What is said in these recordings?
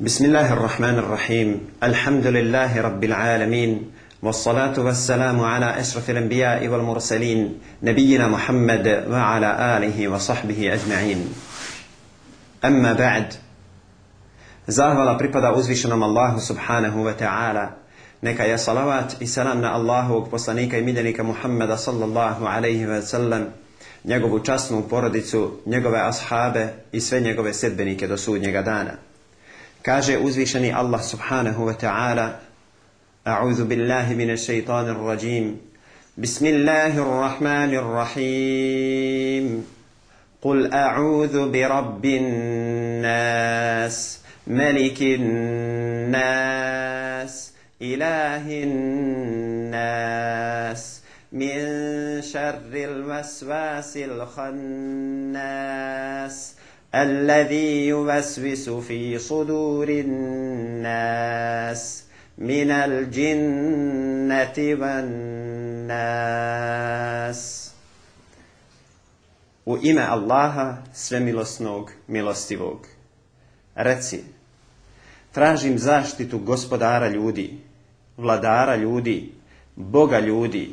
Bismillahirrahmanirrahim, alhamdulillahi rabbil alamin, wa salatu wa ala esrafil anbiya i wal mursalin, nabijina Muhammada wa ala alihi wa sahbihi ajma'in. Emma ba'd, Zahvala pripada uzvišenom Allahu subhanahu wa ta'ala, neka ja salavat i Allahu, poslanika i miljenika Muhammada sallallahu alayhi wa sallam, njegovu častnu porodicu, njegove ashabe i sve njegove sedbenike do sudnjega dana. Kaže uzvišeni Allah subhanahu wa ta'ala A'udhu billahi mine shaitanir rajim Bismillahirrahmanirrahim Qul a'udhu bi rabbin nas Melikin nas Ilahin nas Min sharril vasvasil khannas الذي يوسوس في صدور الناس من الجنة والناس U ime Allaha svemilosnog, milostivog. Reci, tražim zaštitu gospodara ljudi, vladara ljudi, boga ljudi,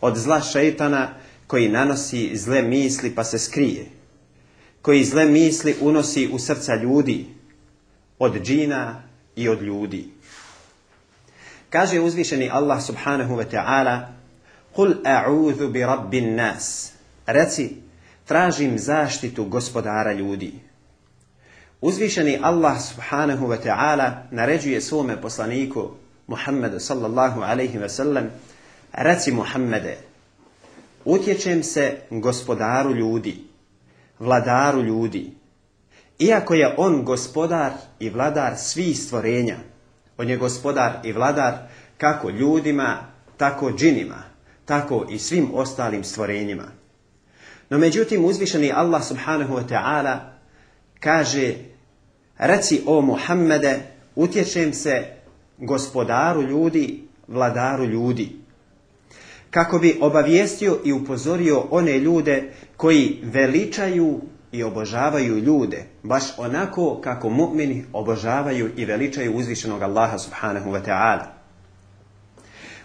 od zla šeitana koji nanosi zle misli pa se skrije koji zle misli unosi u srca ljudi, od džina i od ljudi. Kaže uzvišeni Allah subhanahu wa ta'ala Kul bi rabbin nas. Reci, tražim zaštitu gospodara ljudi. Uzvišeni Allah subhanahu wa ta'ala naređuje svome poslaniku Muhammedu sallallahu alaihi wa sallam Reci Muhammede, utječem se gospodaru ljudi vladaru ljudi. Iako je on gospodar i vladar svih stvorenja, on je gospodar i vladar kako ljudima, tako džinima, tako i svim ostalim stvorenjima. No međutim, uzvišeni Allah subhanahu wa ta'ala kaže Reci o Muhammede, utječem se gospodaru ljudi, vladaru ljudi kako bi obavijestio i upozorio one ljude koji veličaju i obožavaju ljude, baš onako kako mu'mini obožavaju i veličaju uzvišenog Allaha subhanahu wa ta'ala.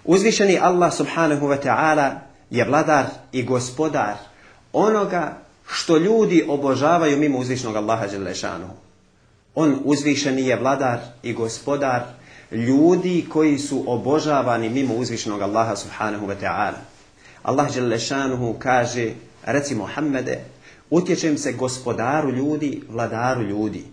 Uzvišeni Allah subhanahu wa ta'ala je vladar i gospodar onoga što ljudi obožavaju mimo uzvišenog Allaha dželešanu. On uzvišeni je vladar i gospodar ljudi koji su obožavani mimo uzvišenog Allaha subhanahu wa ta'ala. Allah Đelešanuhu kaže, reci Mohamede, utječem se gospodaru ljudi, vladaru ljudi,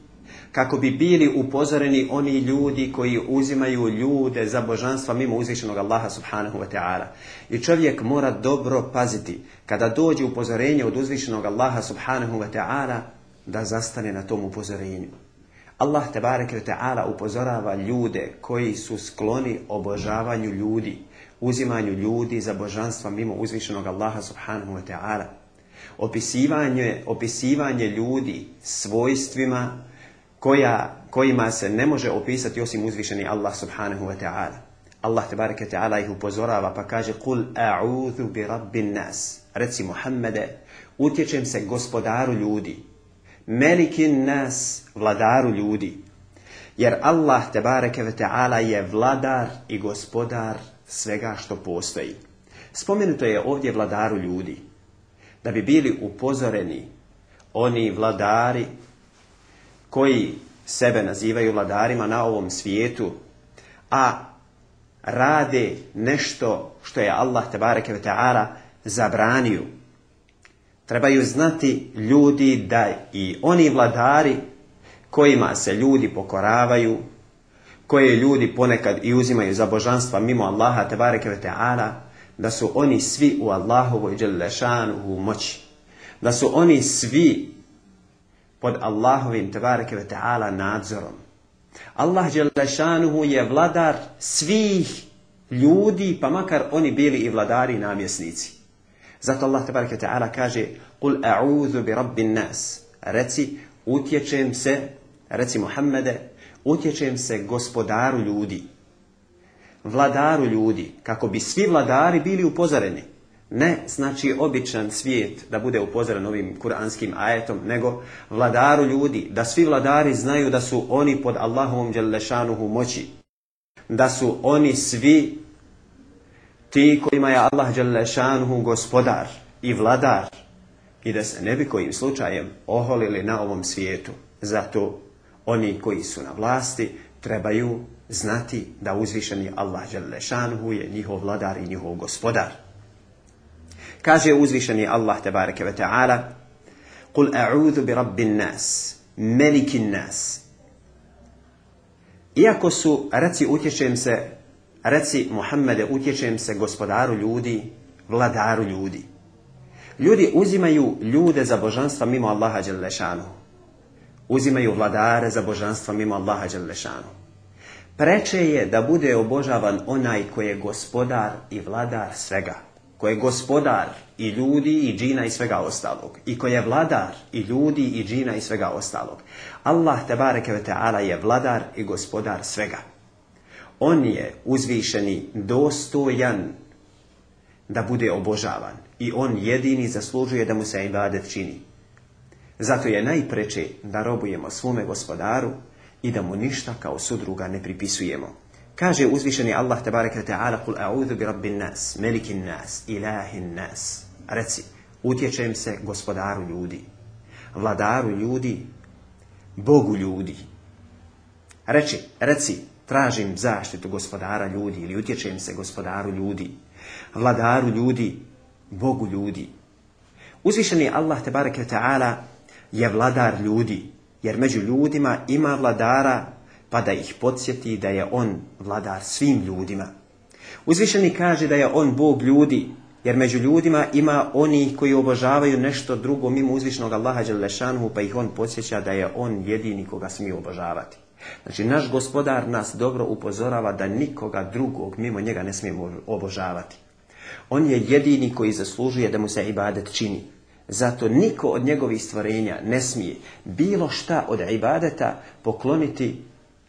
kako bi bili upozoreni oni ljudi koji uzimaju ljude za božanstva mimo uzvišenog Allaha subhanahu wa ta'ala. I čovjek mora dobro paziti kada dođe upozorenje od uzvišenog Allaha subhanahu wa ta'ala da zastane na tom upozorenju Allah tebareke ve ta'ala upozorava ljude koji su skloni obožavanju ljudi, uzimanju ljudi za božanstva mimo uzvišenog Allaha subhanahu wa ta'ala. Opisivanje, opisivanje ljudi svojstvima koja, kojima se ne može opisati osim uzvišeni Allah subhanahu wa ta'ala. Allah tebareke ta'ala ih upozorava pa kaže Kul a'udhu bi rabbin nas. Reci Muhammede, utječem se gospodaru ljudi, Melikin nas, vladaru ljudi. Jer Allah te bareke ve ta'ala je vladar i gospodar svega što postoji. Spomenuto je ovdje vladaru ljudi. Da bi bili upozoreni oni vladari koji sebe nazivaju vladarima na ovom svijetu, a rade nešto što je Allah te bareke ve ta'ala zabranio Trebaju znati ljudi da i oni vladari kojima se ljudi pokoravaju, koje ljudi ponekad i uzimaju za božanstva mimo Allaha tebareke ve da su oni svi u Allahovoj u moći. Da su oni svi pod Allahovim tebareke ve nadzorom. Allah dželešanu je vladar svih ljudi, pa makar oni bili i vladari namjesnici. Zato Allah tabaraka ta'ala kaže Kul bi Reci, utječem se, reci Muhammede, utječem se gospodaru ljudi, vladaru ljudi, kako bi svi vladari bili upozoreni. Ne, znači običan svijet da bude upozoren ovim kuranskim ajetom, nego vladaru ljudi, da svi vladari znaju da su oni pod Allahom djelešanuhu moći, da su oni svi ti kojima je Allah Đalešanhu gospodar i vladar i da se ne bi kojim slučajem oholili na ovom svijetu. Zato oni koji su na vlasti trebaju znati da uzvišeni Allah Đalešanhu je njihov vladar i njihov gospodar. Kaže uzvišeni Allah tebareke ve ta'ala Kul a'udhu bi nas, melikin nas. Iako su, reci utječem se Reci, Muhammede, utječem se gospodaru ljudi, vladaru ljudi. Ljudi uzimaju ljude za božanstva mimo Allaha Đelešanu. Uzimaju vladare za božanstva mimo Allaha Đelešanu. Preče je da bude obožavan onaj koji je gospodar i vladar svega. Koji je gospodar i ljudi i džina i svega ostalog. I koji je vladar i ljudi i džina i svega ostalog. Allah te ve je vladar i gospodar svega. On je uzvišeni dostojan da bude obožavan i on jedini zaslužuje da mu se ibadet čini. Zato je najpreče da robujemo svome gospodaru i da mu ništa kao sudruga ne pripisujemo. Kaže uzvišeni Allah tabaraka ta'ala kul a'udhu bi nas, melikin nas, ilahin nas. Reci, utječem se gospodaru ljudi, vladaru ljudi, Bogu ljudi. Reci, reci, Tražim zaštitu gospodara ljudi ili utječem se gospodaru ljudi, vladaru ljudi, Bogu ljudi. Uzvišeni Allah te ta'ala je vladar ljudi, jer među ljudima ima vladara pa da ih podsjeti da je on vladar svim ljudima. Uzvišeni kaže da je on Bog ljudi, jer među ljudima ima oni koji obožavaju nešto drugo mimo uzvišnog Allaha Đelešanhu, pa ih on podsjeća da je on jedini koga smiju obožavati. Znači, naš gospodar nas dobro upozorava da nikoga drugog mimo njega ne smijemo obožavati. On je jedini koji zaslužuje da mu se ibadet čini. Zato niko od njegovih stvorenja ne smije bilo šta od ibadeta pokloniti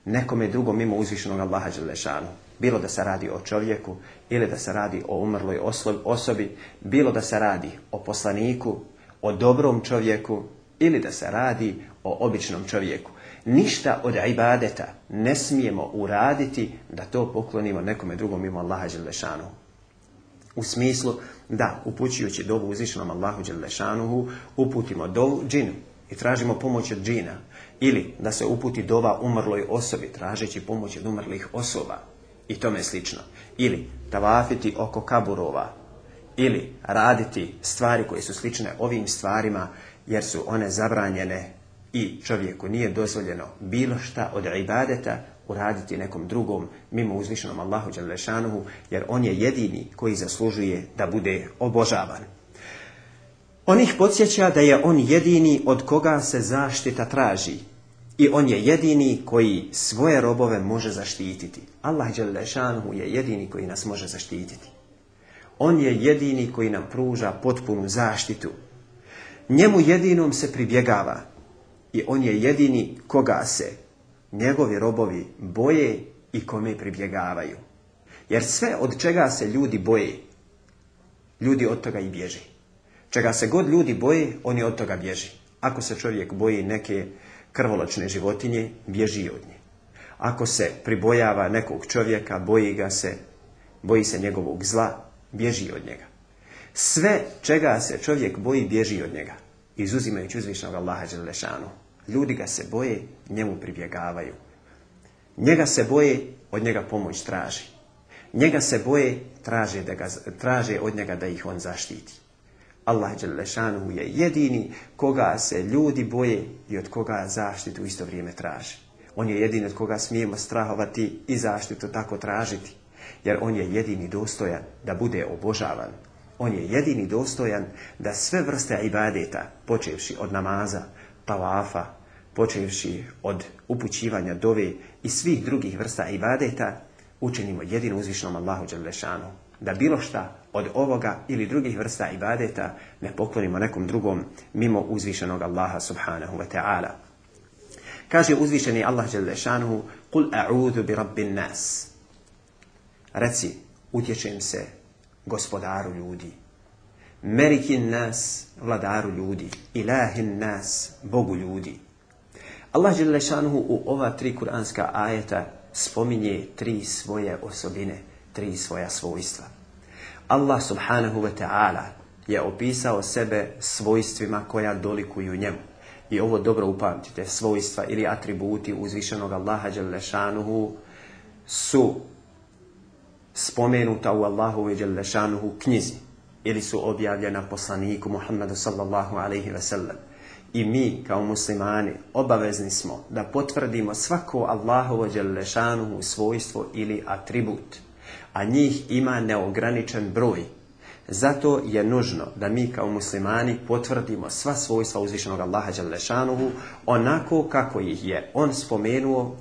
nekome drugom mimo uzvišenog Allaha Đelešanu. Bilo da se radi o čovjeku, ili da se radi o umrloj osobi, bilo da se radi o poslaniku, o dobrom čovjeku, ili da se radi o običnom čovjeku ništa od ibadeta ne smijemo uraditi da to poklonimo nekome drugom mimo Allaha Đelešanuhu. U smislu da upućujući dovu uzvišenom Allahu Đelešanuhu uputimo do džinu i tražimo pomoć od džina. Ili da se uputi dova umrloj osobi tražeći pomoć od umrlih osoba i tome slično. Ili tavafiti oko kaburova ili raditi stvari koje su slične ovim stvarima jer su one zabranjene i čovjeku nije dozvoljeno bilo šta od ibadeta uraditi nekom drugom mimo uzvišenom Allahu Đalešanuhu, jer on je jedini koji zaslužuje da bude obožavan. On ih podsjeća da je on jedini od koga se zaštita traži i on je jedini koji svoje robove može zaštititi. Allah Đalešanuhu je jedini koji nas može zaštititi. On je jedini koji nam pruža potpunu zaštitu. Njemu jedinom se pribjegava i on je jedini koga se njegovi robovi boje i kome pribjegavaju. Jer sve od čega se ljudi boje, ljudi od toga i bježe. Čega se god ljudi boje, oni od toga bježe. Ako se čovjek boji neke krvoločne životinje, bježi od nje. Ako se pribojava nekog čovjeka, boji ga se, boji se njegovog zla, bježi od njega. Sve čega se čovjek boji, bježi od njega izuzimajući uzvišnog Allaha Đelešanu. Ljudi ga se boje, njemu pribjegavaju. Njega se boje, od njega pomoć traži. Njega se boje, traže, da ga, traže od njega da ih on zaštiti. Allah Đelešanu je jedini koga se ljudi boje i od koga zaštitu isto vrijeme traži. On je jedini od koga smijemo strahovati i zaštitu tako tražiti, jer on je jedini dostojan da bude obožavan, on je jedini dostojan da sve vrste ibadeta, počevši od namaza, tavafa, počevši od upućivanja dove i svih drugih vrsta ibadeta, učinimo jedino uzvišnom Allahu Đalešanu. Da bilo šta od ovoga ili drugih vrsta ibadeta ne poklonimo nekom drugom mimo uzvišenog Allaha subhanahu wa ta'ala. Kaže uzvišeni Allah Đalešanu, Kul rabbin Reci, utječem se gospodaru ljudi. Merikin nas, vladaru ljudi. Ilahin nas, Bogu ljudi. Allah Đelešanuhu u ova tri kuranska ajeta spominje tri svoje osobine, tri svoja svojstva. Allah subhanahu wa ta'ala je opisao sebe svojstvima koja dolikuju njemu. I ovo dobro upamtite, svojstva ili atributi uzvišenog Allaha Đelešanuhu su spomenuta u Allahu i Đelešanuhu knjizi ili su objavljena poslaniku Muhammedu sallallahu alaihi ve sellem. I mi kao muslimani obavezni smo da potvrdimo svako Allahovo Đelešanuhu svojstvo ili atribut, a njih ima neograničen broj. Zato je nužno da mi kao muslimani potvrdimo sva svojstva uzvišenog Allaha Đelešanuhu onako kako ih je on spomenuo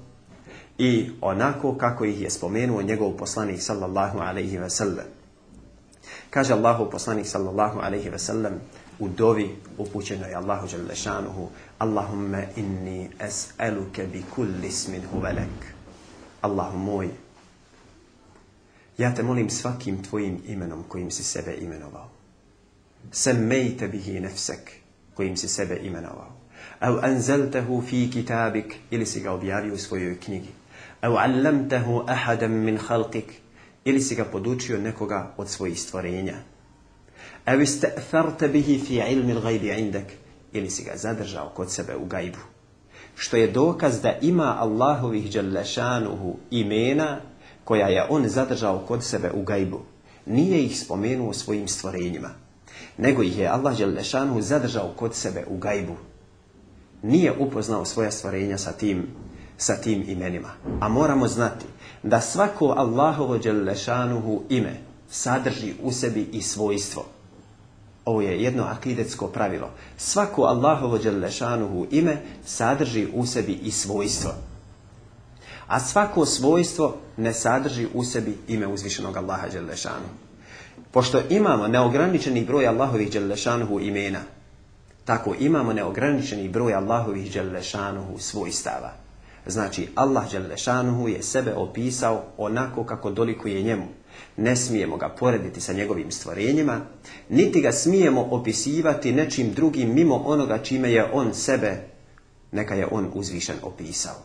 i onako kako ih je spomenuo njegov poslanik sallallahu alaihi ve sellem. Kaže Allahu poslanik sallallahu alaihi ve sellem u dovi upućenoj Allahu Đelešanuhu Allahumma inni es bi kulli min huvelek. Allahu moj, ja te molim svakim tvojim imenom kojim si sebe imenovao. Semmejte bihi nefsek kojim si sebe imenovao. Au anzeltehu fi kitabik ili si ga objavio u svojoj knjigi. Evo allamtehu min Ili si ga podučio nekoga od svojih stvorenja. Au bihi fi ilmi indek. Ili si ga zadržao kod sebe u gajbu. Što je dokaz da ima Allahovih djelašanuhu imena koja je on zadržao kod sebe u gajbu. Nije ih spomenuo svojim stvorenjima. Nego ih je Allah djelašanuhu zadržao kod sebe u gajbu. Nije upoznao svoja stvorenja sa tim sa tim imenima. A moramo znati da svako Allahovo Đelešanuhu ime sadrži u sebi i svojstvo. Ovo je jedno akidetsko pravilo. Svako Allahovo Đelešanuhu ime sadrži u sebi i svojstvo. A svako svojstvo ne sadrži u sebi ime uzvišenog Allaha lešanu. Pošto imamo neograničeni broj Allahovih Đelešanuhu imena, tako imamo neograničeni broj Allahovih Đelešanuhu svojstava. Znači, Allah Đelešanuhu je sebe opisao onako kako dolikuje njemu. Ne smijemo ga porediti sa njegovim stvorenjima, niti ga smijemo opisivati nečim drugim mimo onoga čime je on sebe, neka je on uzvišen opisao.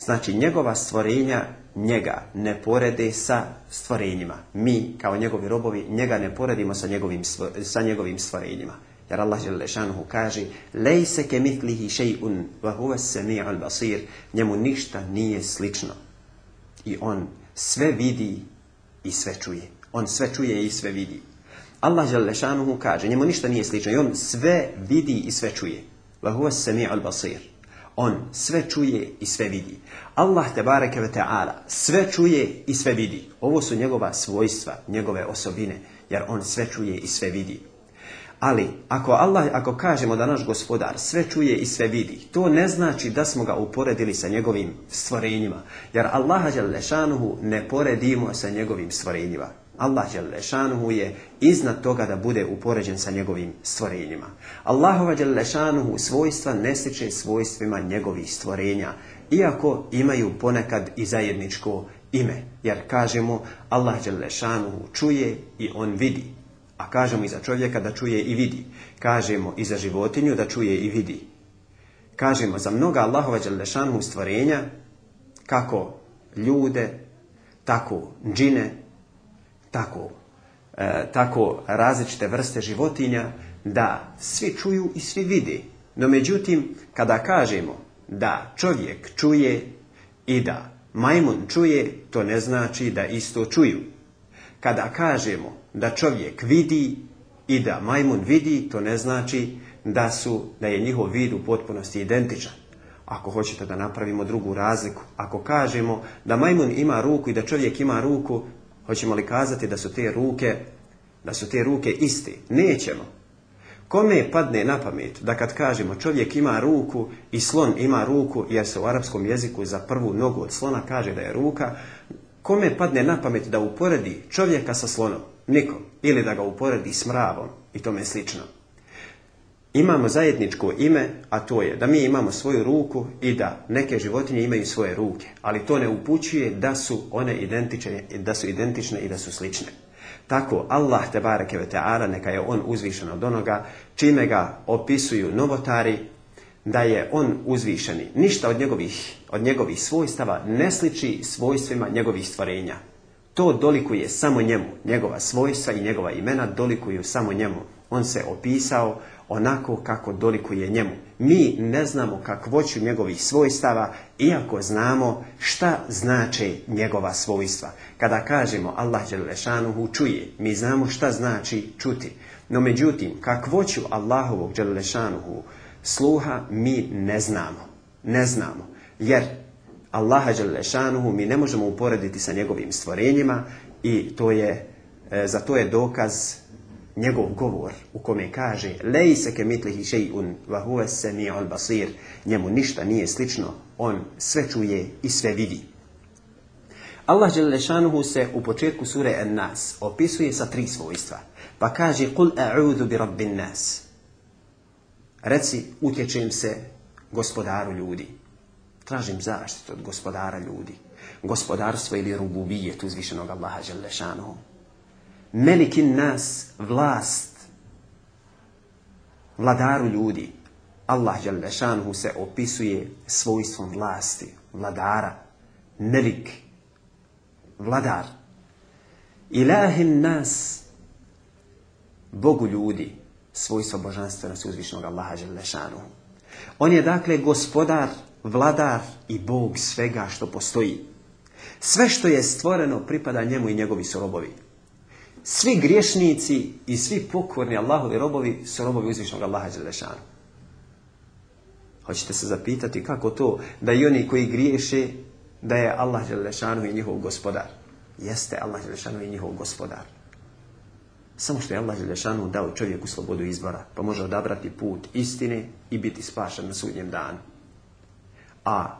Znači, njegova stvorenja njega ne porede sa stvorenjima. Mi, kao njegovi robovi, njega ne poredimo sa njegovim, sa njegovim stvorenjima. Jer Allah kaže se ke mitlihi še'un se huva al basir Njemu ništa nije slično. I on sve vidi i sve čuje. On sve čuje i sve vidi. Allah kaže Njemu ništa nije slično i on sve vidi i sve čuje. Wa se sami'ul basir On sve čuje i sve vidi. Allah te ve ta'ala sve čuje i sve vidi. Ovo su njegova svojstva, njegove osobine, jer on sve čuje i sve vidi. Ali, ako Allah, ako kažemo da naš gospodar sve čuje i sve vidi, to ne znači da smo ga uporedili sa njegovim stvorenjima. Jer Allaha Đalešanuhu ne poredimo sa njegovim stvorenjima. Allah Đalešanuhu je iznad toga da bude upoređen sa njegovim stvorenjima. Allahova Đalešanuhu svojstva ne sliče svojstvima njegovih stvorenja, iako imaju ponekad i zajedničko ime. Jer kažemo, Allah lešanuhu čuje i on vidi. A kažemo i za čovjeka da čuje i vidi. Kažemo i za životinju da čuje i vidi. Kažemo za mnoga Allahova Đalešanu stvorenja, kako ljude, tako džine, tako, e, tako različite vrste životinja, da svi čuju i svi vidi. No međutim, kada kažemo da čovjek čuje i da majmun čuje, to ne znači da isto čuju. Kada kažemo da čovjek vidi i da majmun vidi, to ne znači da, su, da je njihov vid u potpunosti identičan. Ako hoćete da napravimo drugu razliku, ako kažemo da majmun ima ruku i da čovjek ima ruku, hoćemo li kazati da su te ruke, da su te ruke iste? Nećemo. Kome padne na pamet da kad kažemo čovjek ima ruku i slon ima ruku, jer se u arapskom jeziku za prvu nogu od slona kaže da je ruka, kome padne na pamet da uporedi čovjeka sa slonom? Nikom. Ili da ga uporedi s mravom i tome slično. Imamo zajedničko ime, a to je da mi imamo svoju ruku i da neke životinje imaju svoje ruke, ali to ne upućuje da su one identične, da su identične i da su slične. Tako Allah te bareke ve ta'ala neka je on uzvišen od onoga čime ga opisuju novotari da je on uzvišeni. Ništa od njegovih, od njegovih svojstava ne sliči svojstvima njegovih stvorenja. To dolikuje samo njemu. Njegova svojstva i njegova imena dolikuju samo njemu. On se opisao onako kako dolikuje njemu. Mi ne znamo kakvoću njegovih svojstava, iako znamo šta znače njegova svojstva. Kada kažemo Allah Đelešanuhu čuje, mi znamo šta znači čuti. No međutim, kakvoću Allahovog Đelešanuhu sluha mi ne znamo. Ne znamo. Jer Allaha Đelešanuhu mi ne možemo uporediti sa njegovim stvorenjima i to je, e, za to je dokaz njegov govor u kome kaže lej se ke mitlihi še'un va se mi al basir njemu ništa nije slično on sve čuje i sve vidi Allah Đelešanuhu se u početku sure en nas opisuje sa tri svojstva pa kaže kul nas reci utječem se gospodaru ljudi Tražim zaštitu od gospodara ljudi. Gospodarstvo ili rububijet uzvišenog Allaha Želešanu. Melikin nas vlast. Vladaru ljudi. Allah Želešanu se opisuje svojstvom vlasti. Vladara. Melik. Vladar. Ilahin nas. Bogu ljudi. Svojstvo božanstvenosti uzvišenog Allaha Želešanu. On je dakle gospodar vladar i Bog svega što postoji. Sve što je stvoreno pripada njemu i njegovi su robovi. Svi griješnici i svi pokorni Allahovi robovi su robovi uzvišnog Allaha Đelešanu. Hoćete se zapitati kako to da i oni koji griješe da je Allah Đelešanu i njihov gospodar. Jeste Allah Đelešanu i njihov gospodar. Samo što je Allah Đelešanu dao čovjeku slobodu izbora, pa može odabrati put istine i biti spašan na sudnjem danu a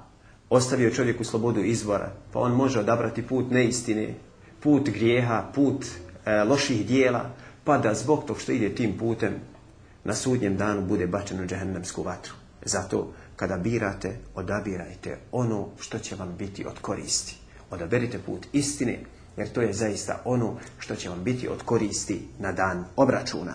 ostavio čovjeku slobodu izbora, pa on može odabrati put neistine, put grijeha, put e, loših dijela, pa da zbog tog što ide tim putem na sudnjem danu bude bačen u vatru. Zato kada birate, odabirajte ono što će vam biti od koristi. Odaberite put istine, jer to je zaista ono što će vam biti od koristi na dan obračuna.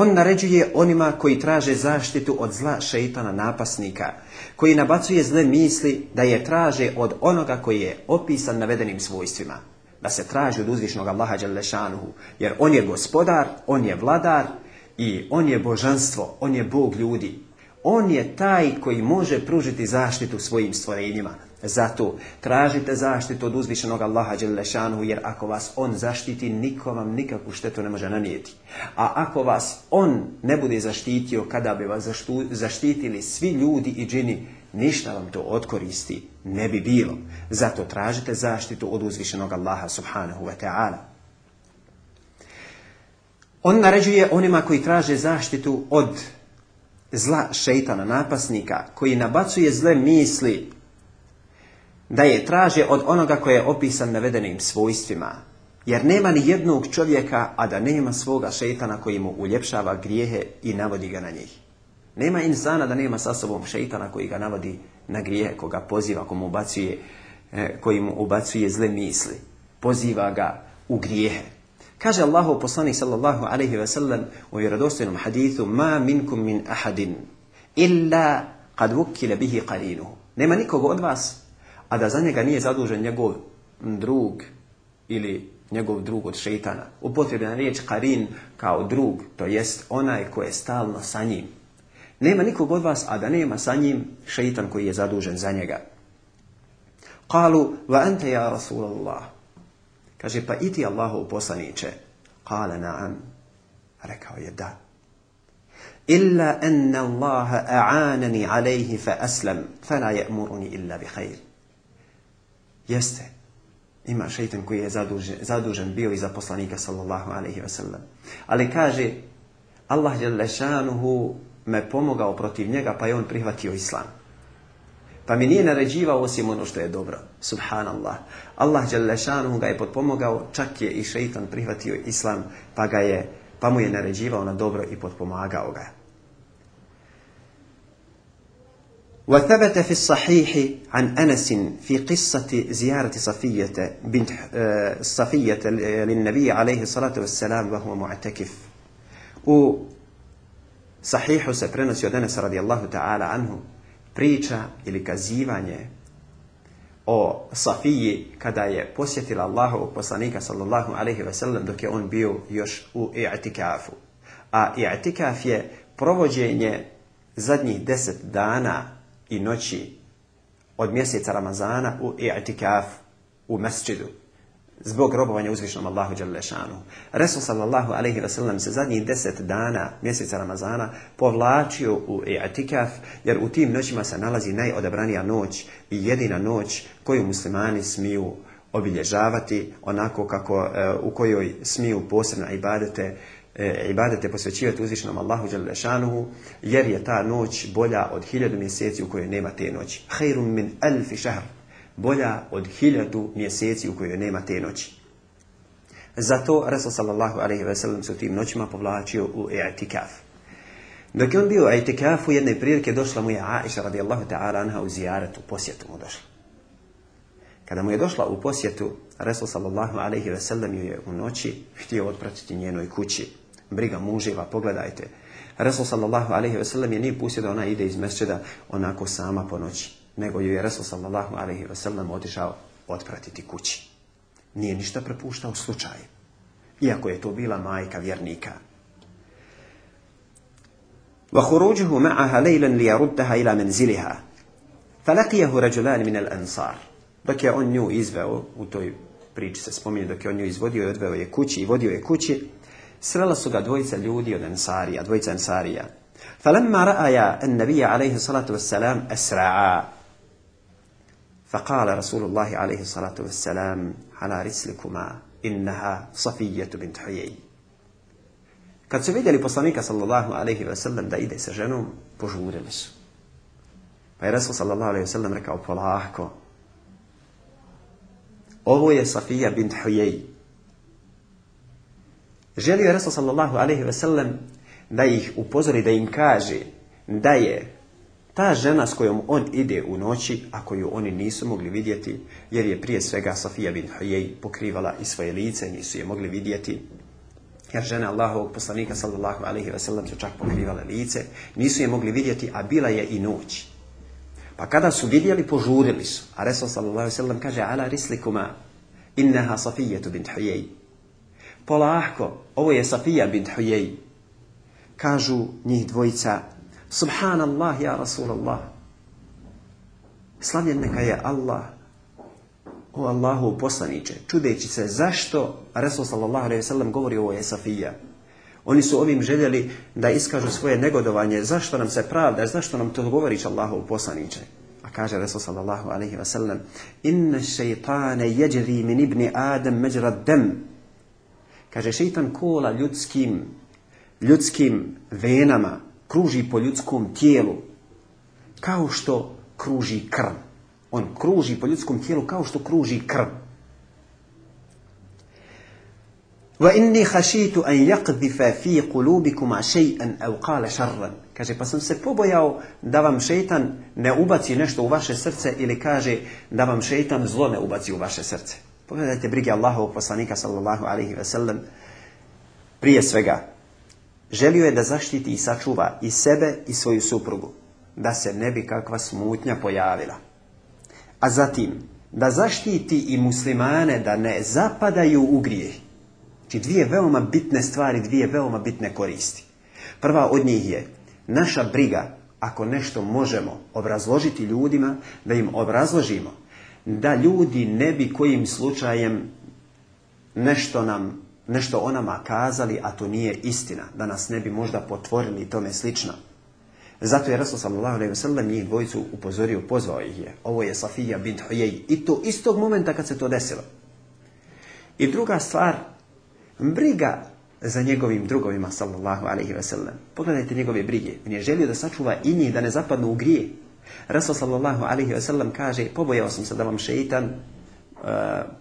On naređuje onima koji traže zaštitu od zla šeitana napasnika, koji nabacuje zle misli da je traže od onoga koji je opisan navedenim svojstvima. Da se traži od uzvišnog Allaha Đalešanuhu, jer on je gospodar, on je vladar i on je božanstvo, on je bog ljudi. On je taj koji može pružiti zaštitu svojim stvorenjima. Zato tražite zaštitu od uzvišenog Allaha Đelešanu, jer ako vas On zaštiti, niko vam nikakvu štetu ne može nanijeti. A ako vas On ne bude zaštitio, kada bi vas zaštitili svi ljudi i džini, ništa vam to odkoristi ne bi bilo. Zato tražite zaštitu od uzvišenog Allaha subhanahu wa ta'ala. On naređuje onima koji traže zaštitu od zla šeitana, napasnika, koji nabacuje zle misli, da je traže od onoga koji je opisan navedenim svojstvima. Jer nema ni jednog čovjeka, a da nema svoga šeitana koji mu uljepšava grijehe i navodi ga na njih. Nema insana da nema sa sobom šeitana koji ga navodi na grijehe, koga poziva, ko mu ubacuje, eh, koji mu ubacuje zle misli. Poziva ga u grijehe. Kaže Allahu poslanik sallallahu alejhi ve sellem u vjerodostojnom hadithu ma minkum min ahadin illa kad vukile bihi qalinuhu. Nema nikog od vas, a da za njega nije zadužen njegov drug ili njegov drug od šeitana. Upotrebljena riječ karin kao drug, to jest onaj koji je stalno sa njim. Nema nikog od vas, a da nema sa njim šeitan koji je zadužen za njega. Kalu, va ente ja Rasulallah. Kaže, pa iti u poslaniće. Kale na'am. Rekao je da. Illa enna Allaha a'anani alejhi fa aslam, fa la illa bi hajr. Jeste. Ima šeitan koji je zadužen, zadužen bio i za poslanika sallallahu alaihi wa sallam. Ali kaže, Allah je lešanuhu me pomogao protiv njega, pa je on prihvatio islam. Pa mi nije naređivao osim ono što je dobro. Subhanallah. Allah Đalešanu ga je potpomogao, čak je i šeitan prihvatio islam, pa, ga je, pa mu je naređivao na dobro i potpomagao ga. وثبت في الصحيح عن أنس في قصة زيارة صفية بنت صفية للنبي عليه الصلاة والسلام وهو معتكف u sahihu se prenosi od Anasa عنه ta'ala anhu priča ili kazivanje o Safiji kada je posjetila Allahovog poslanika sallallahu alaihi ve sellem dok je on bio još u i'tikafu. A i'tikaf je provođenje zadnjih deset dana i noći od mjeseca Ramazana u i'tikaf u mesčidu zbog robovanja uzvišnom Allahu Đalešanu. Resul sallallahu alaihi wasallam se zadnjih deset dana mjeseca Ramazana povlačio u i'tikaf jer u tim noćima se nalazi najodabranija noć i jedina noć koju muslimani smiju obilježavati onako kako e, u kojoj smiju posebno ibadete e, ibadete posvećivati uzvišnom Allahu Đalešanuhu, jer je ta noć bolja od hiljadu mjeseci u kojoj nema te noći. Hayrun min alfi šahr bolja od hiljadu mjeseci u kojoj nema te noći. Zato Rasul sallallahu alaihi ve sellem se u tim noćima povlačio u i'tikaf. Dok je on bio u i'tikafu, jedne prilike došla mu je Aisha radijallahu ta'ala anha u zijaretu, posjetu mu došla. Kada mu je došla u posjetu, Rasul sallallahu alaihi ve sellem ju je u noći htio odpratiti njenoj kući. Briga muževa, pogledajte. Rasul sallallahu alaihi ve sellem je nije pustio da ona ide iz mesčeda onako sama po noći nego ju je Resul sallallahu alaihi sallam otišao otpratiti kući. Nije ništa prepuštao slučaju, iako je to bila majka vjernika. ma'aha lejlen li ليردها ila menziliha, falakijahu رجلان من ansar. dok je on nju izveo, u toj priči se spominje, dok je on nju izvodio i odveo je kući i vodio je kući, srela su ga dvojica ljudi od Ansarija, dvojica Ansarija. فلما رأى النبي عليه salatu والسلام esra'a, فقال رسول الله عليه الصلاة والسلام على رسلكما innaha Safijetu bint Kad su vidjeli poslanika sallallahu alaihi ve da ide sa ženom, požurili su. Pa je Resul sallallahu alaihi ve sellem rekao polako. Ovo je Safija bint Hujeji. Želio je Resul sallallahu alaihi ve sellem da ih upozori, da im kaže da je ta žena s kojom on ide u noći, a koju oni nisu mogli vidjeti, jer je prije svega Safija bin Hajej pokrivala i svoje lice, nisu je mogli vidjeti, jer žena Allahovog poslanika sallallahu alaihi ve sellem su čak pokrivala lice, nisu je mogli vidjeti, a bila je i noć. Pa kada su vidjeli, požurili su. A Resul sallallahu alaihi sallam kaže, ala rislikuma, inneha Safijetu bint Hajej. Polahko, ovo je Safija bin Hajej. Kažu njih dvojica, Subhanallah, ja Rasulallah. Slavljen neka je Allah. O Allahu poslaniće, čudeći se zašto Rasul sallallahu alaihi sallam govori ovo Esafija. Oni su ovim željeli da iskažu svoje negodovanje, zašto nam se pravda, zašto nam to govoriš Allahu poslaniće. A kaže Rasul sallallahu alaihi wa sallam, inna šeitane jeđri min ibni adam međra dem. Kaže, šeitan kola ljudskim, ljudskim venama, kruži po ljudskom tijelu kao što kruži krv. On kruži po ljudskom tijelu kao što kruži krv. inni an fi Kaže, pa sam se pobojao da vam šeitan ne ubaci nešto u vaše srce ili kaže da vam šeitan zlo ne ubaci u vaše srce. Pogledajte brige Allahovog poslanika sallallahu alaihi ve sellem prije svega Želio je da zaštiti i sačuva i sebe i svoju suprugu, da se ne bi kakva smutnja pojavila. A zatim, da zaštiti i muslimane da ne zapadaju u grijeh. Či znači, dvije veoma bitne stvari, dvije veoma bitne koristi. Prva od njih je naša briga, ako nešto možemo obrazložiti ljudima, da im obrazložimo da ljudi ne bi kojim slučajem nešto nam nešto o nama kazali, a to nije istina, da nas ne bi možda potvorili i tome slično. Zato je Rasul sallallahu alejhi ve sellem njih dvojicu upozorio, pozvao ih je. Ovo je Safija bint Huyej i to istog momenta kad se to desilo. I druga stvar, briga za njegovim drugovima sallallahu alejhi ve sellem. Pogledajte njegove brige. On je želio da sačuva i njih da ne zapadnu u grije. Rasul sallallahu alejhi ve sellem kaže: "Pobojao sam se da vam šeitan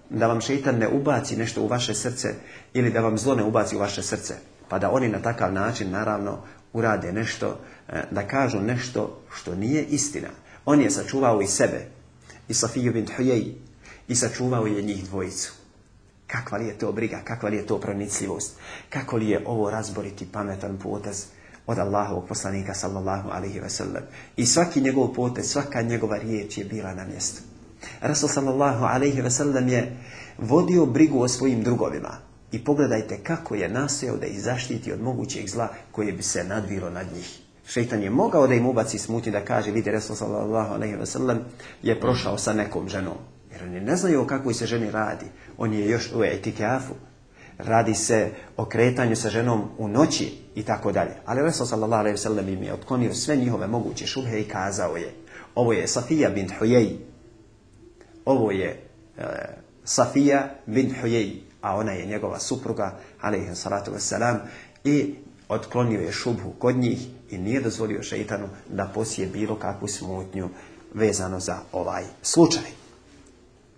da vam šeitan ne ubaci nešto u vaše srce ili da vam zlo ne ubaci u vaše srce. Pa da oni na takav način naravno urade nešto, e, da kažu nešto što nije istina. On je sačuvao i sebe, i Safiju bin Huyej, i sačuvao je njih dvojicu. Kakva li je to briga, kakva li je to pronicljivost, kako li je ovo razboriti pametan potez od Allahovog poslanika sallallahu alihi wasallam I svaki njegov potez, svaka njegova riječ je bila na mjestu. Rasul sallallahu alaihi ve sellem je vodio brigu o svojim drugovima. I pogledajte kako je nastojao da ih zaštiti od mogućeg zla koje bi se nadvilo nad njih. Šeitan je mogao da im ubaci smuti da kaže, vidi, Rasul sallallahu alaihi ve sellem je prošao sa nekom ženom. Jer oni ne znaju o kakvoj se ženi radi. On je još u etikafu Radi se o kretanju sa ženom u noći i tako dalje. Ali Rasul sallallahu alaihi ve sellem im je otklonio sve njihove moguće šubhe i kazao je, ovo je Safija bint Hujej, ovo je e, Safija bin Hujej, a ona je njegova supruga, alaihi salatu wasalam, i otklonio je šubhu kod njih i nije dozvolio šeitanu da posije bilo kakvu smutnju vezano za ovaj slučaj.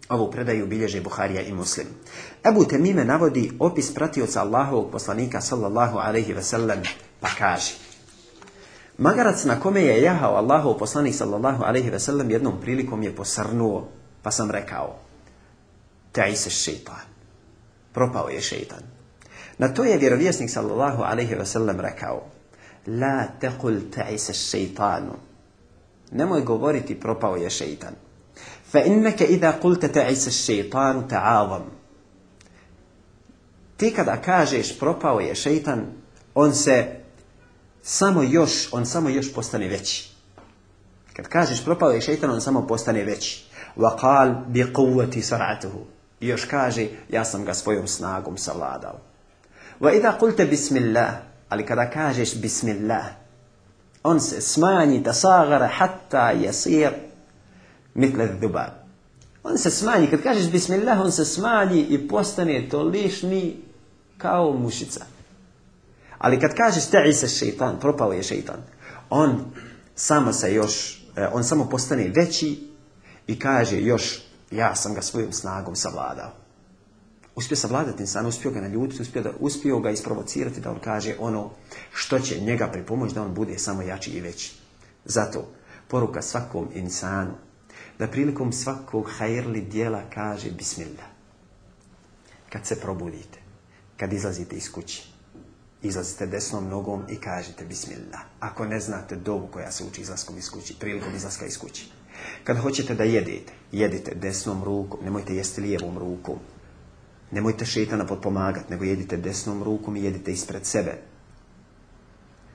Ovu predaju bilježe Buharija i Muslim. Ebu Temime navodi opis pratioca Allahovog poslanika sallallahu alaihi wasallam pa kaži. Magarac na kome je jahao Allahov poslanik sallallahu alaihi sellem jednom prilikom je posrnuo pa sam rekao, taj se šeitan. Propao je šeitan. Na to je vjerovjesnik sallallahu alaihi ve sellem rekao, la te taj se šeitanu. Nemoj govoriti propao je šeitan. Fa inneke idha kulte taj se te ta'avam. Ti kada kažeš propao je šeitan, on se samo još, on samo još postane veći. Kad kažeš propao je šeitan, on samo postane veći. وقال bi quvvati sar'atuhu. Još kaže, ja sam ga svojom snagom savladao. Wa idha qulte bismillah, ali kada kažeš bismillah, on se smanji, tasagara, hatta jasir, mitle dhubab. On se smanji, kad kažeš bismillah, on se smanji i postane to lišni kao mušica. Ali kad kažeš ta'i se šeitan, propao je šeitan, on samo se još, on samo postane veći I kaže još, ja sam ga svojom snagom savladao. Uspio savladati insana, uspio ga naljutiti, uspio, da, uspio ga isprovocirati da on kaže ono što će njega pripomoći da on bude samo jači i veći. Zato, poruka svakom insanu, da prilikom svakog hajrli dijela kaže bismillah. Kad se probudite, kad izlazite iz kući, izlazite desnom nogom i kažete bismillah. Ako ne znate dobu koja se uči izlaskom iz kući, prilikom izlaska iz kući. Kad hoćete da jedete, jedite desnom rukom, nemojte jesti lijevom rukom. Nemojte šetana potpomagati, nego jedite desnom rukom i jedite ispred sebe.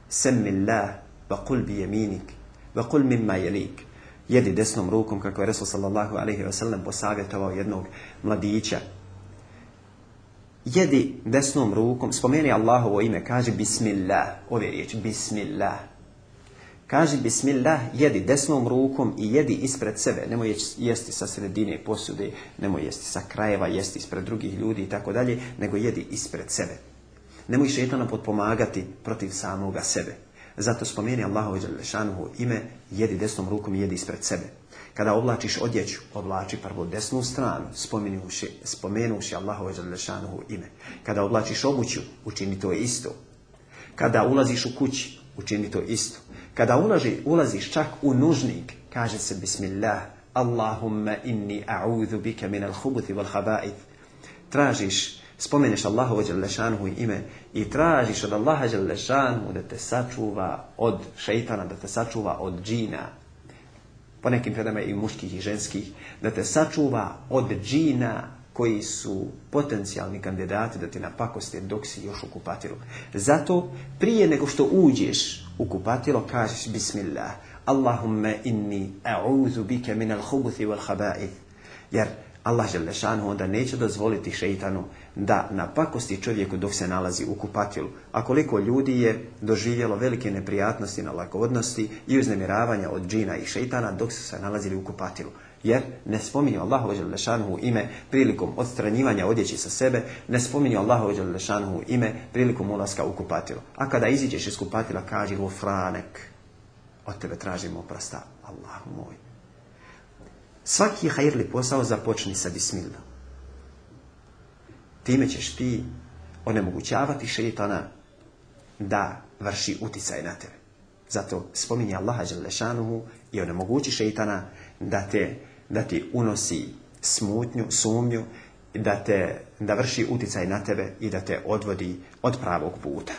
Semmillah, va kul bi jeminik, kul mimma jelik. Jedi desnom rukom, kako je Resul sallallahu alaihi wa sallam posavjetovao jednog mladića. Jedi desnom rukom, spomeni Allahovo ime, kaže Bismillah, ove riječi, Bismillah Kaži bismillah, jedi desnom rukom i jedi ispred sebe. Nemoj jesti sa sredine posude, nemoj jesti sa krajeva, jesti ispred drugih ljudi i tako dalje, nego jedi ispred sebe. Nemoj šetana potpomagati protiv samoga sebe. Zato spomeni Allahu Đalešanuhu ime, jedi desnom rukom i jedi ispred sebe. Kada oblačiš odjeću, oblači prvo desnu stranu, spomenuši, spomenuši Allahu Đalešanuhu ime. Kada oblačiš obuću, učini to isto. Kada ulaziš u kući, učini to isto. Kada ulaži ulaziš čak u nužnik, kaže se bismillah, Allahumma inni a'udhu bika min al-hubuti wal khabaith Tražiš, spomeneš Allahu Đalešanhu ime i tražiš od Allaha Đalešanhu da te sačuva od šeitana, da te sačuva od džina. Po nekim predama i muških i ženskih. Da te sačuva od džina, koji su potencijalni kandidati da ti napakoste dok si još u kupatilu. Zato prije nego što uđeš u kupatilo kažeš Bismillah, Allahumme inni a'udhu bike al hubuthi wal haba'i. Jer Allah šanu, onda neće dozvoliti šeitanu da napakosti čovjeku dok se nalazi u kupatilu. A koliko ljudi je doživjelo velike neprijatnosti na lakovodnosti i uznemiravanja od džina i šeitana dok su se nalazili u kupatilu jer ne spominju Allahu Đelešanhu ime prilikom odstranjivanja odjeći sa sebe, ne spominju Allahu Đelešanhu ime prilikom ulaska u kupatilo. A kada iziđeš iz kupatila, kaži franek, od tebe tražimo oprasta, Allahu moj. Svaki hajrli posao započni sa bismillah. Time ćeš ti onemogućavati šeitana da vrši uticaj na tebe. Zato spominje Allaha Đelešanuhu i onemogući šeitana da te da ti unosi smutnju, sumnju, da, te, da vrši uticaj na tebe i da te odvodi od pravog puta.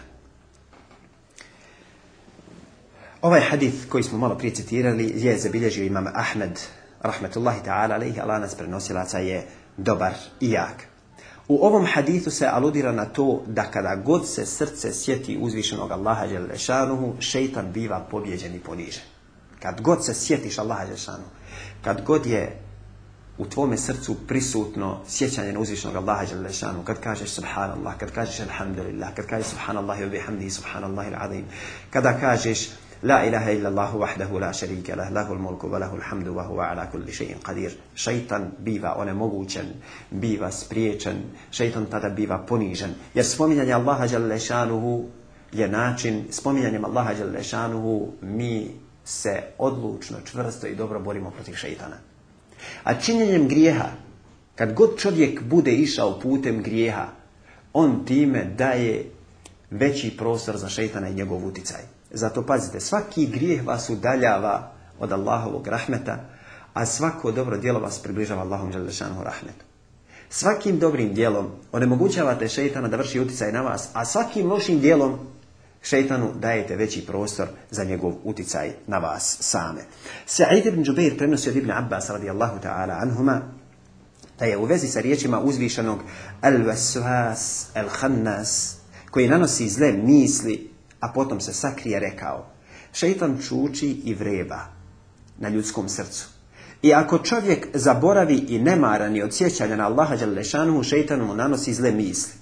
Ovaj hadith koji smo malo prije citirali je zabilježio imam Ahmed, rahmetullahi ta'ala, ali Allah nas prenosilaca je dobar i jak. U ovom hadithu se aludira na to da kada god se srce sjeti uzvišenog Allaha Đelešanuhu, šeitan biva pobjeđen i ponižen. Kad god se sjetiš Allaha Đelešanuhu, kad god je u tvome srcu prisutno sjećanje na uzvišnog Allaha Đalešanu, kad kažeš subhanallah, kad kažeš alhamdulillah, kad kažeš subhanallah ili bihamdihi, subhanallah ili kada kažeš La ilaha illa Allahu wahdahu la sharika lah, lahul mulku wa lahul hamdu wa huwa ala kulli shay'in qadir. Šejtan biva onemogućen, biva spriječen, šejtan tada biva ponižen. Jer spominjanje Allaha Đalešanuhu je način, spominjanjem Allaha Đalešanuhu mi se odlučno, čvrsto i dobro borimo protiv šeitana. A činjenjem grijeha, kad god čovjek bude išao putem grijeha, on time daje veći prostor za šeitana i njegov uticaj. Zato pazite, svaki grijeh vas udaljava od Allahovog rahmeta, a svako dobro djelo vas približava Allahom želešanu rahmetu. Svakim dobrim djelom onemogućavate šeitana da vrši uticaj na vas, a svakim lošim djelom šeitanu dajete veći prostor za njegov uticaj na vas same. Sa'id ibn Đubeir prenosi od Ibn Abbas radijallahu ta'ala anhuma da je u vezi sa riječima uzvišenog al-waswas, al-hannas, koji nanosi zle misli, a potom se sakrije rekao, šeitan čuči i vreba na ljudskom srcu. I ako čovjek zaboravi i nemaran i od sjećanja na Allaha Đalešanu, mu nanosi zle misli.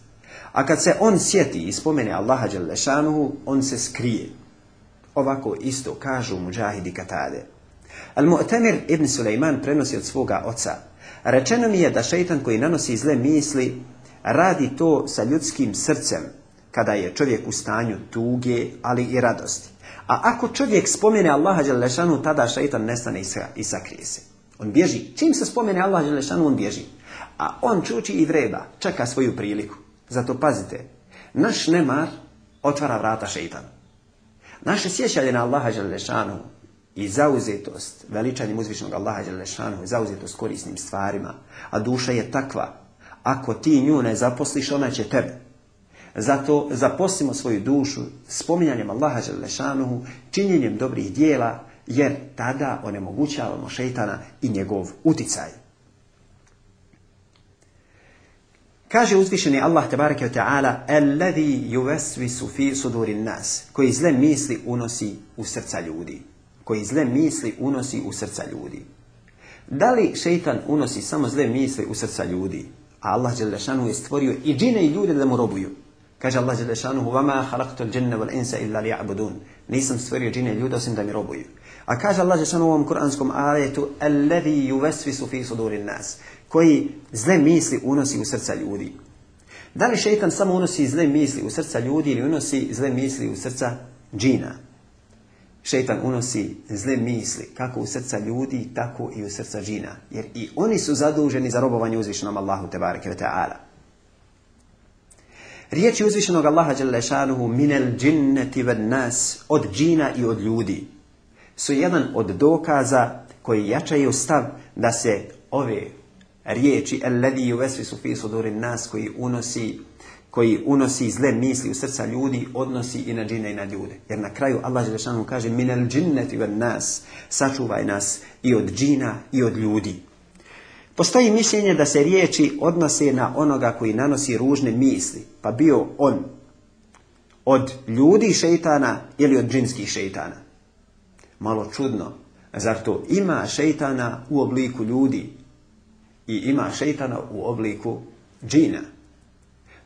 A kad se on sjeti i spomene Allaha Đalešanuhu, on se skrije. Ovako isto kažu muđahidi katade. Al-Mu'tamir ibn Sulejman prenosi od svoga oca. Rečeno mi je da šeitan koji nanosi zle misli radi to sa ljudskim srcem, kada je čovjek u stanju tuge, ali i radosti. A ako čovjek spomene Allaha Đalešanu, tada šeitan nestane i sakrije se. On bježi. Čim se spomene Allaha Đalešanu, on bježi. A on čuči i vreba, čeka svoju priliku. Zato pazite, naš nemar otvara vrata šeitanu. Naše sjećanje na Allaha Đalešanu i zauzetost, veličanjem uzvišnog Allaha Đalešanu i zauzetost korisnim stvarima, a duša je takva, ako ti nju ne zaposliš, ona će tebe. Zato zaposlimo svoju dušu spominjanjem Allaha Đalešanuhu, činjenjem dobrih dijela, jer tada onemogućavamo šeitana i njegov uticaj. Kaže uzvišeni Allah tabaraka ta'ala Alladhi yuvesvisu fi sudurin nas koji zle misli unosi u srca ljudi. Koji zle misli unosi u srca ljudi. Da li šeitan unosi samo zle misli u srca ljudi? A Allah Đelešanu je stvorio i džine i ljude da mu robuju. Kaže Allah Đelešanu Vama džinne wal insa illa li Nisam stvorio džine i ljude osim da mi robuju. A kaže Allah Đelešanu u ovom kuranskom ajetu Alladhi yuvesvisu fi sudurin nas koji zle misli unosi u srca ljudi. Da li šeitan samo unosi zle misli u srca ljudi ili unosi zle misli u srca džina? Šeitan unosi zle misli kako u srca ljudi, tako i u srca džina. Jer i oni su zaduženi za robovanje uzvišenom Allahu tebareke ve ta'ala. Riječi uzvišenog Allaha minel nas, od džina i od ljudi, su jedan od dokaza koji jačaju stav da se ove riječi alladhi yuvesvisu fi sudurin nas koji unosi koji unosi zle misli u srca ljudi, odnosi i na džine i na ljude. Jer na kraju Allah Želešanu kaže minel džinneti nas, sačuvaj nas i od džina i od ljudi. Postoji mišljenje da se riječi odnose na onoga koji nanosi ružne misli, pa bio on od ljudi šeitana ili od džinskih šeitana. Malo čudno, zar to ima šeitana u obliku ljudi, i ima šeitana u obliku džina.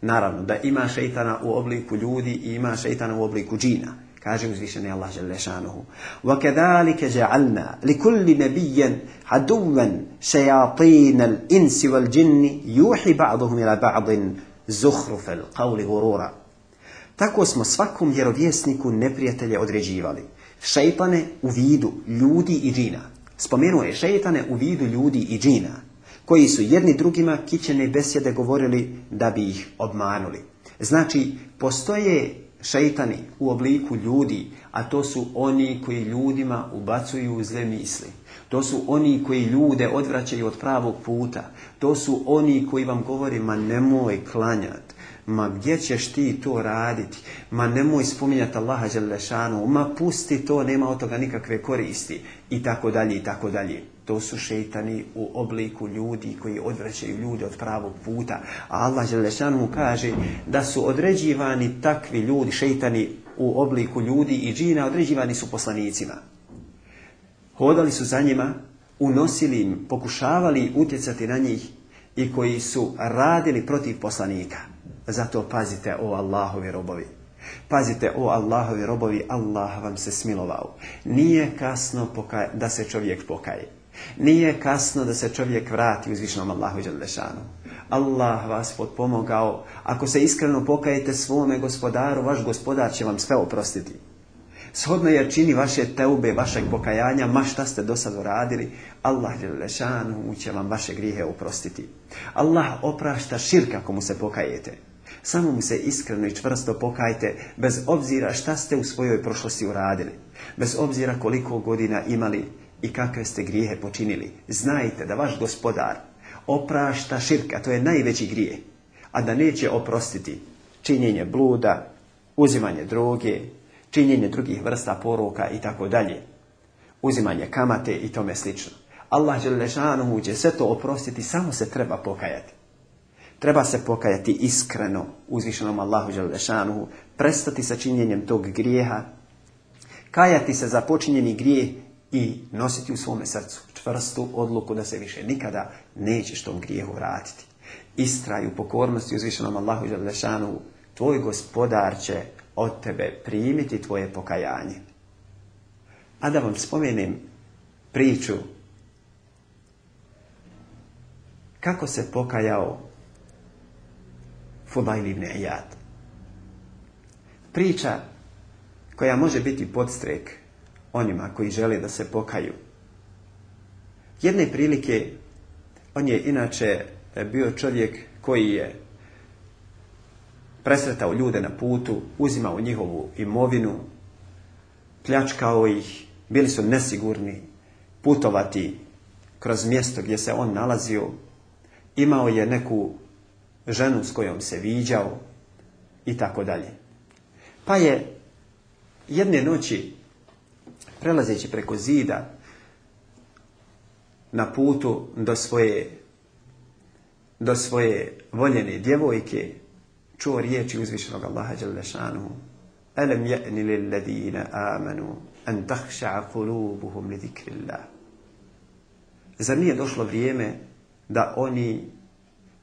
Naravno, da ima šeitana u obliku ljudi i ima šeitana u obliku džina. Kaže uzvišeni Allah Želešanuhu. وَكَذَلِكَ جَعَلْنَا لِكُلِّ نَبِيًّا عَدُوًّا شَيَاطِينَ الْإِنْسِ وَالْجِنِّ يُوحِ بَعْضُهُمْ إِلَى بَعْضٍ زُخْرُفَ الْقَوْلِ غُرُورًا Tako smo svakom vjerovjesniku neprijatelje određivali. Šeitane u vidu ljudi i džina. Spomenuo je šeitane u vidu ljudi i džina. koji su jedni drugima kićene besjede govorili da bi ih obmanuli. Znači, postoje šeitani u obliku ljudi, a to su oni koji ljudima ubacuju zle misli. To su oni koji ljude odvraćaju od pravog puta. To su oni koji vam govori, ma nemoj klanjati. Ma gdje ćeš ti to raditi? Ma nemoj spominjati Allaha Želešanu, Ma pusti to, nema od toga nikakve koristi. I tako dalje, i tako dalje to su šeitani u obliku ljudi koji odvraćaju ljude od pravog puta. A Allah mu kaže da su određivani takvi ljudi, šeitani u obliku ljudi i džina, određivani su poslanicima. Hodali su za njima, unosili im, pokušavali utjecati na njih i koji su radili protiv poslanika. Zato pazite o Allahovi robovi. Pazite, o Allahovi robovi, Allah vam se smilovao. Nije kasno da se čovjek pokaje. Nije kasno da se čovjek vrati uzvišnom Allahu Đalešanu. Allah vas potpomogao. Ako se iskreno pokajete svome gospodaru, vaš gospodar će vam sve oprostiti. Shodno je čini vaše teube, vašeg pokajanja, ma šta ste do sada uradili, Allah Đalešanu će vam vaše grijehe oprostiti. Allah oprašta širka ako mu se pokajete. Samo mu se iskreno i čvrsto pokajte, bez obzira šta ste u svojoj prošlosti uradili, bez obzira koliko godina imali, i kakve ste grijehe počinili. Znajte da vaš gospodar oprašta širka, to je najveći grije a da neće oprostiti činjenje bluda, uzimanje droge, činjenje drugih vrsta poruka i tako dalje, uzimanje kamate i tome slično. Allah Želešanuhu će sve to oprostiti, samo se treba pokajati. Treba se pokajati iskreno uzvišenom Allahu Želešanuhu, prestati sa činjenjem tog grijeha, kajati se za počinjeni grijeh i nositi u svome srcu čvrstu odluku da se više nikada nećeš tom grijehu vratiti. Istraj u pokornosti uzvišenom Allahu i Želešanu, tvoj gospodar će od tebe primiti tvoje pokajanje. A da vam spomenem priču kako se pokajao Fudajl ibn Priča koja može biti podstrek onima koji žele da se pokaju. Jedne prilike, on je inače e, bio čovjek koji je presretao ljude na putu, uzimao njihovu imovinu, pljačkao ih, bili su nesigurni putovati kroz mjesto gdje se on nalazio. Imao je neku ženu s kojom se viđao i tako dalje. Pa je jedne noći prelazeći preko zida na putu do svoje, do svoje voljene djevojke, čuo riječi uzvišenog Allaha Đalešanu, أَلَمْ يَأْنِ لِلَّذِينَ آمَنُوا أَنْ تَخْشَعَ kulubuhum لِذِكْرِ اللَّهِ Zar nije došlo vrijeme da oni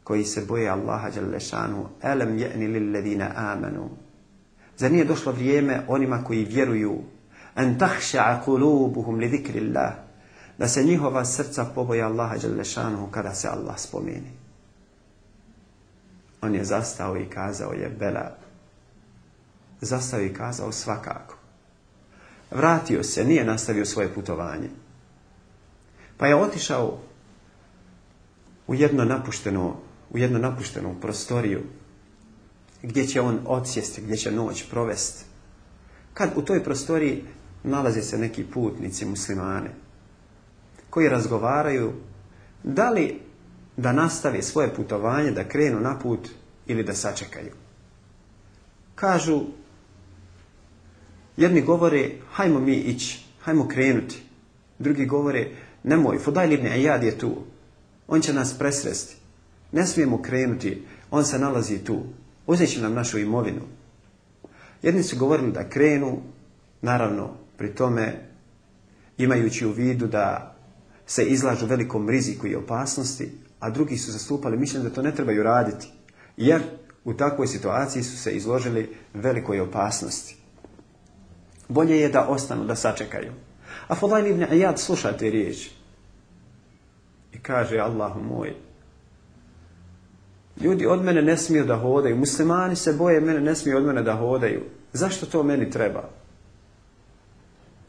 koji se boje Allaha Đalešanu, أَلَمْ يَأْنِ لِلَّذِينَ آمَنُوا Zar nije došlo vrijeme onima koji vjeruju an tahša'a kulubuhum li Da se njihova srca poboja Allaha kada se Allah spomeni. On je zastao i kazao je bela. Zastao i kazao svakako. Vratio se, nije nastavio svoje putovanje. Pa je otišao u jedno napušteno, u jedno napuštenu prostoriju gdje će on odsjesti, gdje će noć provesti. Kad u toj prostoriji nalaze se neki putnici muslimane koji razgovaraju da li da nastave svoje putovanje, da krenu na put ili da sačekaju. Kažu, jedni govore, hajmo mi ići, hajmo krenuti. Drugi govore, nemoj, Fudajl ibn Iyad je tu, on će nas presresti. Ne smijemo krenuti, on se nalazi tu, uzet će nam našu imovinu. Jedni su govorili da krenu, naravno, Pri tome, imajući u vidu da se izlažu velikom riziku i opasnosti, a drugi su zastupali mišljenje da to ne trebaju raditi, jer u takvoj situaciji su se izložili velikoj opasnosti. Bolje je da ostanu, da sačekaju. A fulajn ibn Ayad sluša te riječi i kaže, Allahu moj, ljudi od mene ne smiju da hodaju, muslimani se boje mene, ne smiju od mene da hodaju. Zašto to meni treba?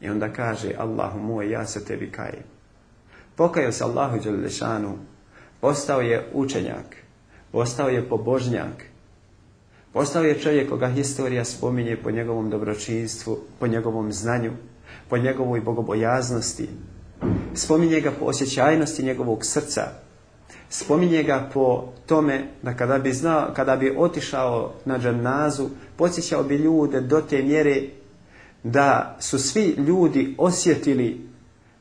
I onda kaže, Allahu moj, ja se tebi kajem. Pokajao se Allahu Đelešanu, postao je učenjak, postao je pobožnjak, postao je čovjek koga historija spominje po njegovom dobročinstvu, po njegovom znanju, po njegovoj bogobojaznosti. Spominje ga po osjećajnosti njegovog srca. Spominje ga po tome da kada bi, znao, kada bi otišao na džemnazu, podsjećao bi ljude do te mjere da su svi ljudi osjetili,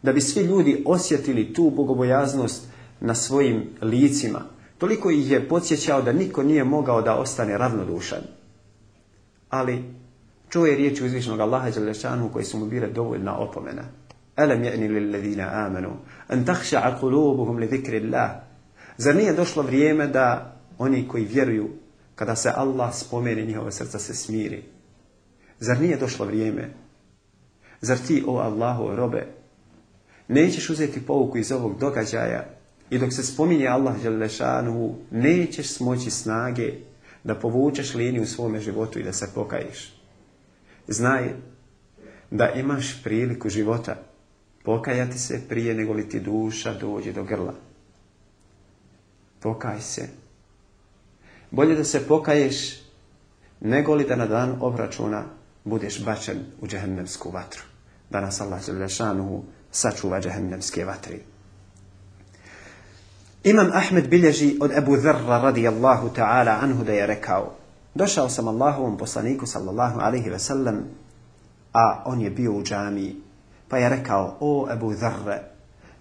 da bi svi ljudi osjetili tu bogobojaznost na svojim licima. Toliko ih je podsjećao da niko nije mogao da ostane ravnodušan. Ali čuo je riječ uzvišnog Allaha Đalešanu koji su mu bile dovoljna opomena. Alam je'ni ladina amanu, an kulubuhum li Zar nije došlo vrijeme da oni koji vjeruju, kada se Allah spomeni, njihova srca se smiri, Zar nije došlo vrijeme? Zar ti, o Allahu, robe, nećeš uzeti pouku iz ovog događaja i dok se spominje Allah Đelešanu, nećeš smoći snage da povučeš liniju u svome životu i da se pokajiš. Znaj da imaš priliku života pokajati se prije nego li ti duša dođe do grla. Pokaj se. Bolje da se pokaješ nego li da na dan obračuna budeš bačen u džehennemsku vatru. Danas Allah Đelešanuhu sačuva džehennemske vatri. Imam Ahmed bilježi od Ebu Dharra radijallahu ta'ala anhu da je rekao Došao sam Allahovom poslaniku sallallahu alaihi ve sellem, a on je bio u džami. Pa je rekao, o Ebu Dharra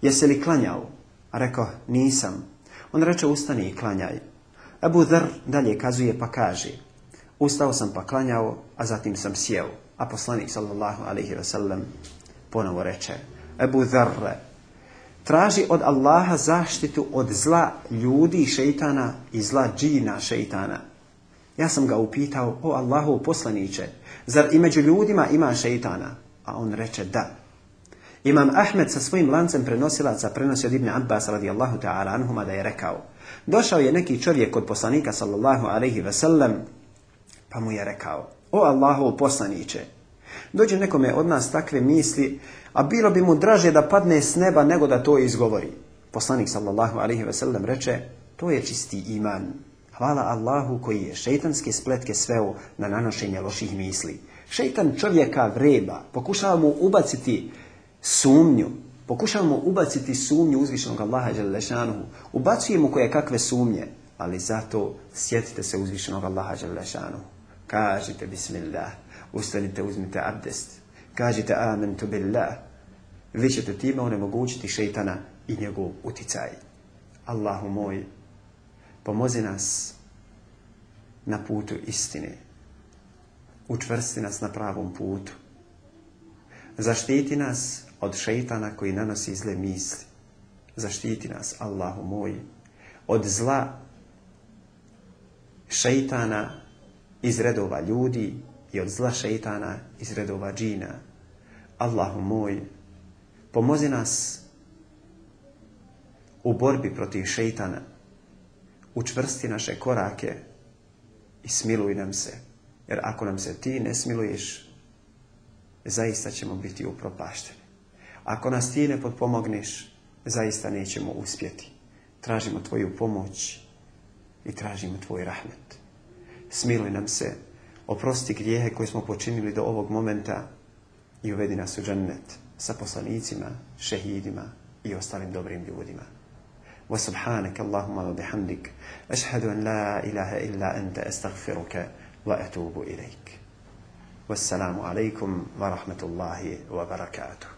jesi li klanjao? A rekao, nisam. On reče, ustani i klanjaj. Ebu Dhr dalje kazuje pa kaže, Ustao sam pa klanjao, a zatim sam sjeo. A poslanik sallallahu alaihi wasallam ponovo reče Ebu Dharre traži od Allaha zaštitu od zla ljudi šeitana i zla džina šeitana. Ja sam ga upitao, o Allahu poslaniće, zar i među ljudima ima šeitana? A on reče da. Imam Ahmed sa svojim lancem prenosilaca prenosio od Ibn Abbas radijallahu ta'ala anhuma da je rekao Došao je neki čovjek kod poslanika sallallahu alaihi sellem pa mu je rekao, o Allahov poslaniće, dođe nekome od nas takve misli, a bilo bi mu draže da padne s neba nego da to izgovori. Poslanik sallallahu alaihi ve sellem reče, to je čisti iman. Hvala Allahu koji je šeitanske spletke sveo na nanošenje loših misli. Šeitan čovjeka vreba, pokušava mu ubaciti sumnju, pokušava mu ubaciti sumnju uzvišenog Allaha Đalešanuhu. Ubacuje mu koje kakve sumnje, ali zato sjetite se uzvišenog Allaha Đalešanuhu. Kažite bismillah. Ustanite, uzmite abdest. Kažite amen tu billah. Vi ćete time onemogućiti šeitana i njegov uticaj. Allahu moj, pomozi nas na putu istine. Učvrsti nas na pravom putu. Zaštiti nas od šeitana koji nanosi zle misli. Zaštiti nas, Allahu moj, od zla šeitana iz redova ljudi i od zla šeitana iz redova džina. Allahu moj, pomozi nas u borbi protiv šeitana, učvrsti naše korake i smiluj nam se. Jer ako nam se ti ne smiluješ, zaista ćemo biti upropašteni. Ako nas ti ne potpomogneš, zaista nećemo uspjeti. Tražimo tvoju pomoć i tražimo tvoj rahmet smiluj nam se, oprosti grijehe koje smo počinili do ovog momenta i uvedi nas u džennet sa poslanicima, šehidima i ostalim dobrim ljudima. Wa Allahumma wa bihamdik, ashhadu an la ilaha illa anta astaghfiruka wa atubu ilaik. Wassalamu alaikum wa rahmatullahi wa barakatuh.